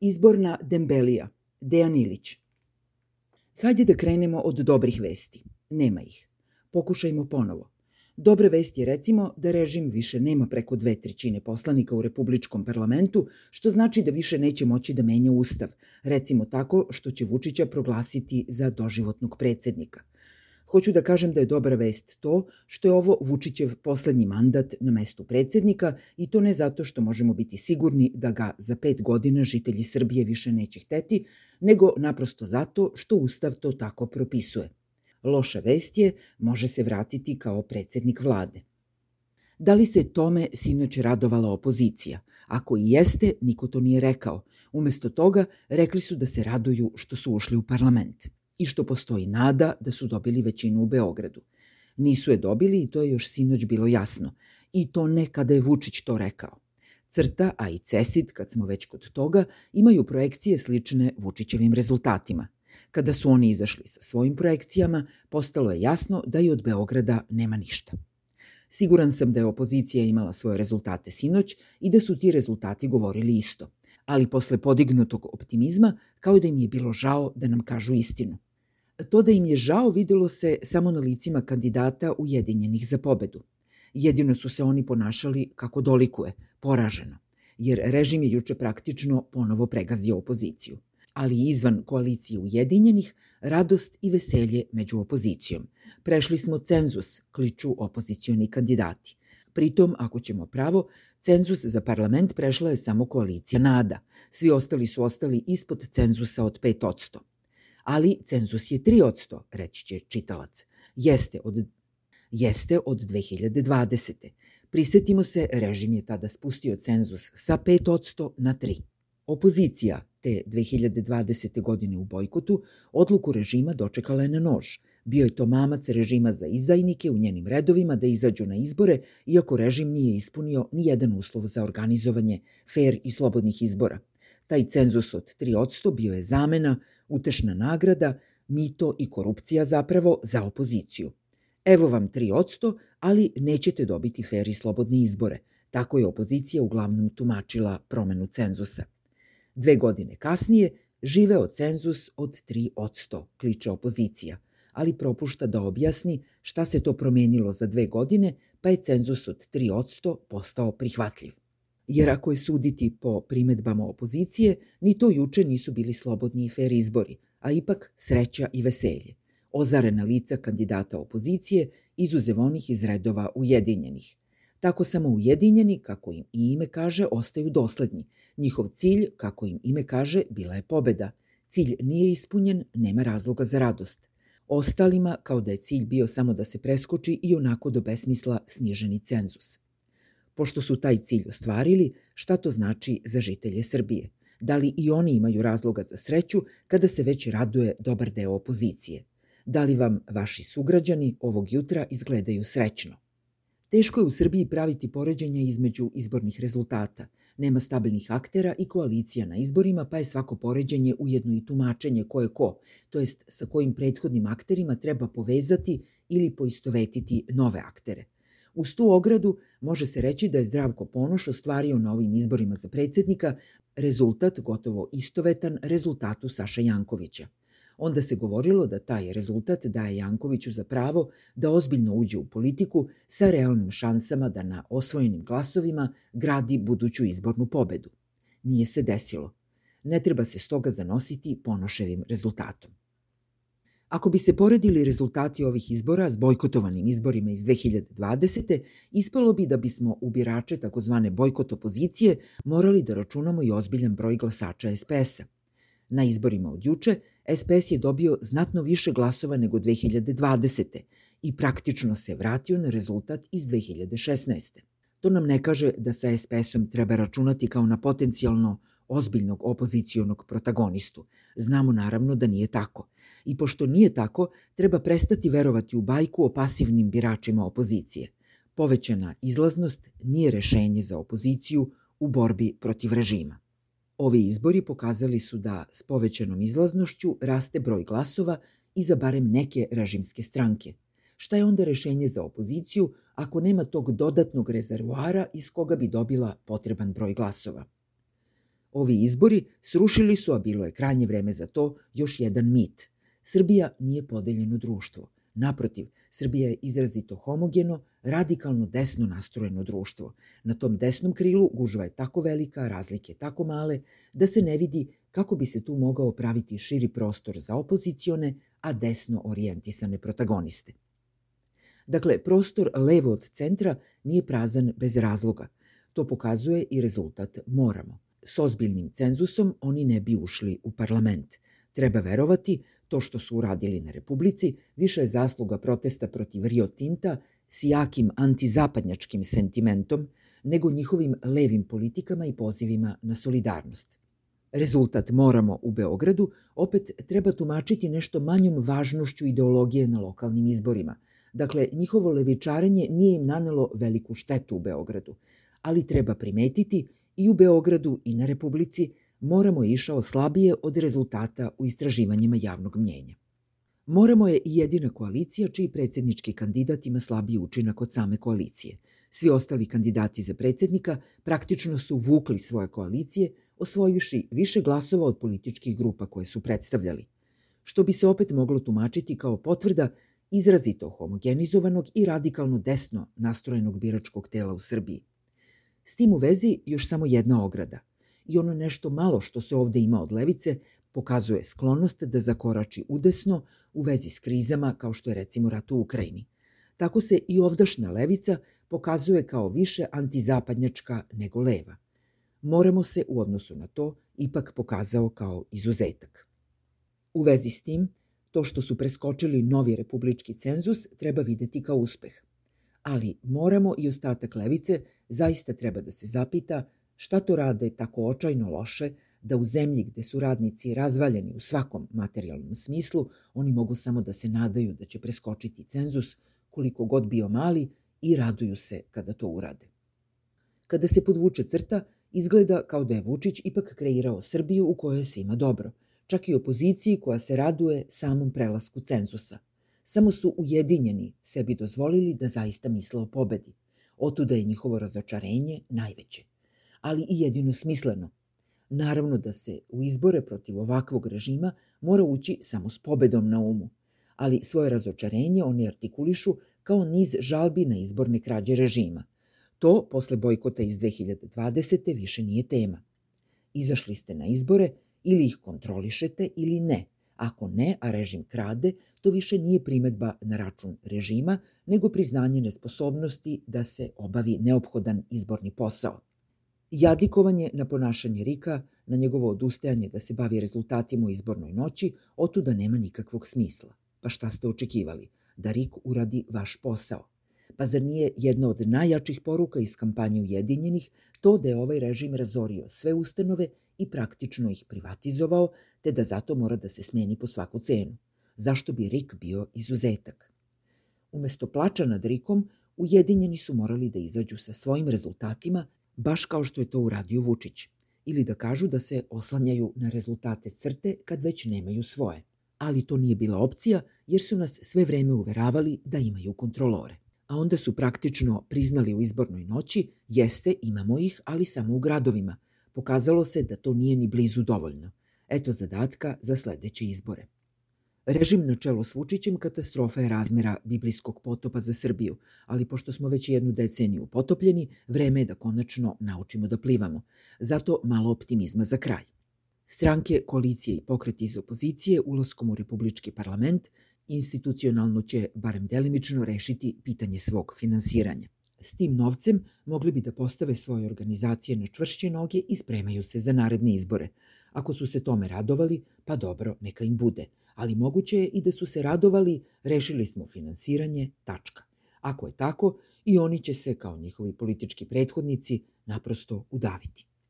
Izborna Dembelija, Dejan Ilić. Hajde da krenemo od dobrih vesti. Nema ih. Pokušajmo ponovo. Dobre vesti je recimo da režim više nema preko dve trećine poslanika u Republičkom parlamentu, što znači da više neće moći da menja ustav, recimo tako što će Vučića proglasiti za doživotnog predsednika – Hoću da kažem da je dobra vest to što je ovo Vučićev poslednji mandat na mestu predsednika i to ne zato što možemo biti sigurni da ga za pet godina žitelji Srbije više neće hteti, nego naprosto zato što Ustav to tako propisuje. Loša vest je, može se vratiti kao predsednik vlade. Da li se tome sinoć radovala opozicija? Ako i jeste, niko to nije rekao. Umesto toga, rekli su da se raduju što su ušli u parlament i što postoji nada da su dobili većinu u Beogradu. Nisu je dobili i to je još sinoć bilo jasno. I to ne kada je Vučić to rekao. Crta, a i Cesit, kad smo već kod toga, imaju projekcije slične Vučićevim rezultatima. Kada su oni izašli sa svojim projekcijama, postalo je jasno da i od Beograda nema ništa. Siguran sam da je opozicija imala svoje rezultate sinoć i da su ti rezultati govorili isto, ali posle podignutog optimizma kao da im je bilo žao da nam kažu istinu. To da im je žao videlo se samo na licima kandidata ujedinjenih za pobedu. Jedino su se oni ponašali kako dolikuje, poraženo, jer režim je juče praktično ponovo pregazio opoziciju. Ali izvan koalicije ujedinjenih, radost i veselje među opozicijom. Prešli smo cenzus, kliču opozicioni kandidati. Pritom, ako ćemo pravo, cenzus za parlament prešla je samo koalicija NADA. Svi ostali su ostali ispod cenzusa od 5% ali cenzus je 3%, reći će čitalac. Jeste od, jeste od 2020. Prisetimo se, režim je tada spustio cenzus sa 5% na 3. Opozicija te 2020. godine u bojkotu odluku režima dočekala je na nož. Bio je to mamac režima za izdajnike u njenim redovima da izađu na izbore, iako režim nije ispunio ni jedan uslov za organizovanje fair i slobodnih izbora. Taj cenzus od 3% bio je zamena utešna nagrada, mito i korupcija zapravo za opoziciju. Evo vam 3%, ali nećete dobiti fer i slobodne izbore. Tako je opozicija uglavnom tumačila promenu cenzusa. Dve godine kasnije živeo cenzus od 3%, kliče opozicija, ali propušta da objasni šta se to promenilo za dve godine, pa je cenzus od 3% postao prihvatljiv jer ako je suditi po primetbama opozicije, ni to juče nisu bili slobodni i fair izbori, a ipak sreća i veselje. Ozarena lica kandidata opozicije, izuzev onih iz redova ujedinjenih. Tako samo ujedinjeni, kako im i ime kaže, ostaju dosledni. Njihov cilj, kako im ime kaže, bila je pobeda. Cilj nije ispunjen, nema razloga za radost. Ostalima, kao da je cilj bio samo da se preskoči i onako do besmisla sniženi cenzus. Pošto su taj cilj ostvarili, šta to znači za žitelje Srbije? Da li i oni imaju razloga za sreću kada se već raduje dobar deo opozicije? Da li vam vaši sugrađani ovog jutra izgledaju srećno? Teško je u Srbiji praviti poređenja između izbornih rezultata. Nema stabilnih aktera i koalicija na izborima, pa je svako poređenje ujedno i tumačenje ko je ko, to jest sa kojim prethodnim akterima treba povezati ili poistovetiti nove aktere – Uz tu ogradu može se reći da je Zdravko Ponoš ostvario na ovim izborima za predsednika rezultat gotovo istovetan rezultatu Saša Jankovića. Onda se govorilo da taj rezultat daje Jankoviću za pravo da ozbiljno uđe u politiku sa realnim šansama da na osvojenim glasovima gradi buduću izbornu pobedu. Nije se desilo. Ne treba se stoga zanositi Ponoševim rezultatom. Ako bi se poredili rezultati ovih izbora s bojkotovanim izborima iz 2020. ispalo bi da bismo u birače takozvane bojkot opozicije morali da računamo i ozbiljan broj glasača SPS-a. Na izborima od juče SPS je dobio znatno više glasova nego 2020. i praktično se vratio na rezultat iz 2016. To nam ne kaže da sa SPS-om treba računati kao na potencijalno ozbiljnog opozicijonog protagonistu. Znamo naravno da nije tako – i pošto nije tako, treba prestati verovati u bajku o pasivnim biračima opozicije. Povećana izlaznost nije rešenje za opoziciju u borbi protiv režima. Ovi izbori pokazali su da s povećanom izlaznošću raste broj glasova i za barem neke režimske stranke. Šta je onda rešenje za opoziciju ako nema tog dodatnog rezervoara iz koga bi dobila potreban broj glasova? Ovi izbori srušili su, a bilo je krajnje vreme za to, još jedan mit. Srbija nije podeljeno društvo. Naprotiv, Srbija je izrazito homogeno, radikalno desno nastrojeno društvo. Na tom desnom krilu gužva je tako velika, razlike tako male, da se ne vidi kako bi se tu mogao praviti širi prostor za opozicione, a desno orijentisane protagoniste. Dakle, prostor levo od centra nije prazan bez razloga. To pokazuje i rezultat Moramo. S ozbiljnim cenzusom oni ne bi ušli u parlament. Treba verovati, to što su uradili na Republici više je zasluga protesta protiv Rio Tinta s jakim antizapadnjačkim sentimentom nego njihovim levim politikama i pozivima na solidarnost. Rezultat moramo u Beogradu opet treba tumačiti nešto manjom važnošću ideologije na lokalnim izborima. Dakle, njihovo levičarenje nije im nanelo veliku štetu u Beogradu, ali treba primetiti i u Beogradu i na Republici Moramo je išao slabije od rezultata u istraživanjima javnog mnjenja. Moramo je i jedina koalicija čiji predsednički kandidat ima slabiji učinak od same koalicije. Svi ostali kandidati za predsednika praktično su vukli svoje koalicije, osvojuši više glasova od političkih grupa koje su predstavljali, što bi se opet moglo tumačiti kao potvrda izrazito homogenizovanog i radikalno desno nastrojenog biračkog tela u Srbiji. S tim u vezi još samo jedna ograda i ono nešto malo što se ovde ima od levice pokazuje sklonost da zakorači udesno u vezi s krizama kao što je recimo rat u Ukrajini. Tako se i ovdašnja levica pokazuje kao više antizapadnjačka nego leva. Moramo se u odnosu na to ipak pokazao kao izuzetak. U vezi s tim, to što su preskočili novi republički cenzus treba videti kao uspeh. Ali moramo i ostatak levice zaista treba da se zapita Šta to rade tako očajno loše da u zemlji gde su radnici razvaljeni u svakom materijalnom smislu, oni mogu samo da se nadaju da će preskočiti cenzus koliko god bio mali i raduju se kada to urade. Kada se podvuče crta, izgleda kao da je Vučić ipak kreirao Srbiju u kojoj je svima dobro, čak i opoziciji koja se raduje samom prelasku cenzusa. Samo su ujedinjeni sebi dozvolili da zaista misle o pobedi. Otuda je njihovo razočarenje najveće ali i jedino smisleno. Naravno da se u izbore protiv ovakvog režima mora ući samo s pobedom na umu, ali svoje razočarenje oni artikulišu kao niz žalbi na izborne krađe režima. To, posle bojkota iz 2020. više nije tema. Izašli ste na izbore, ili ih kontrolišete ili ne. Ako ne, a režim krade, to više nije primetba na račun režima, nego priznanje nesposobnosti da se obavi neophodan izborni posao. Jadikovanje na ponašanje Rika, na njegovo odustajanje da se bavi rezultatima u izbornoj noći, otuda nema nikakvog smisla. Pa šta ste očekivali? Da Rik uradi vaš posao. Pa zar nije jedna od najjačih poruka iz kampanje Ujedinjenih to da je ovaj režim razorio sve ustanove i praktično ih privatizovao, te da zato mora da se smeni po svaku cenu? Zašto bi Rik bio izuzetak? Umesto plača nad Rikom, Ujedinjeni su morali da izađu sa svojim rezultatima baš kao što je to uradio Vučić, ili da kažu da se oslanjaju na rezultate crte kad već nemaju svoje. Ali to nije bila opcija jer su nas sve vreme uveravali da imaju kontrolore. A onda su praktično priznali u izbornoj noći, jeste, imamo ih, ali samo u gradovima. Pokazalo se da to nije ni blizu dovoljno. Eto zadatka za sledeće izbore. Režim na čelo s Vučićem katastrofa je razmera biblijskog potopa za Srbiju, ali pošto smo već jednu deceniju potopljeni, vreme je da konačno naučimo da plivamo. Zato malo optimizma za kraj. Stranke, koalicije i pokreti iz opozicije ulaskom u Republički parlament institucionalno će, barem delimično, rešiti pitanje svog finansiranja. S tim novcem mogli bi da postave svoje organizacije na čvršće noge i spremaju se za naredne izbore. Ako su se tome radovali, pa dobro, neka im bude – ali moguće je i da su se radovali rešili smo finansiranje, tačka. Ako je tako, i oni će se, kao njihovi politički prethodnici, naprosto udaviti.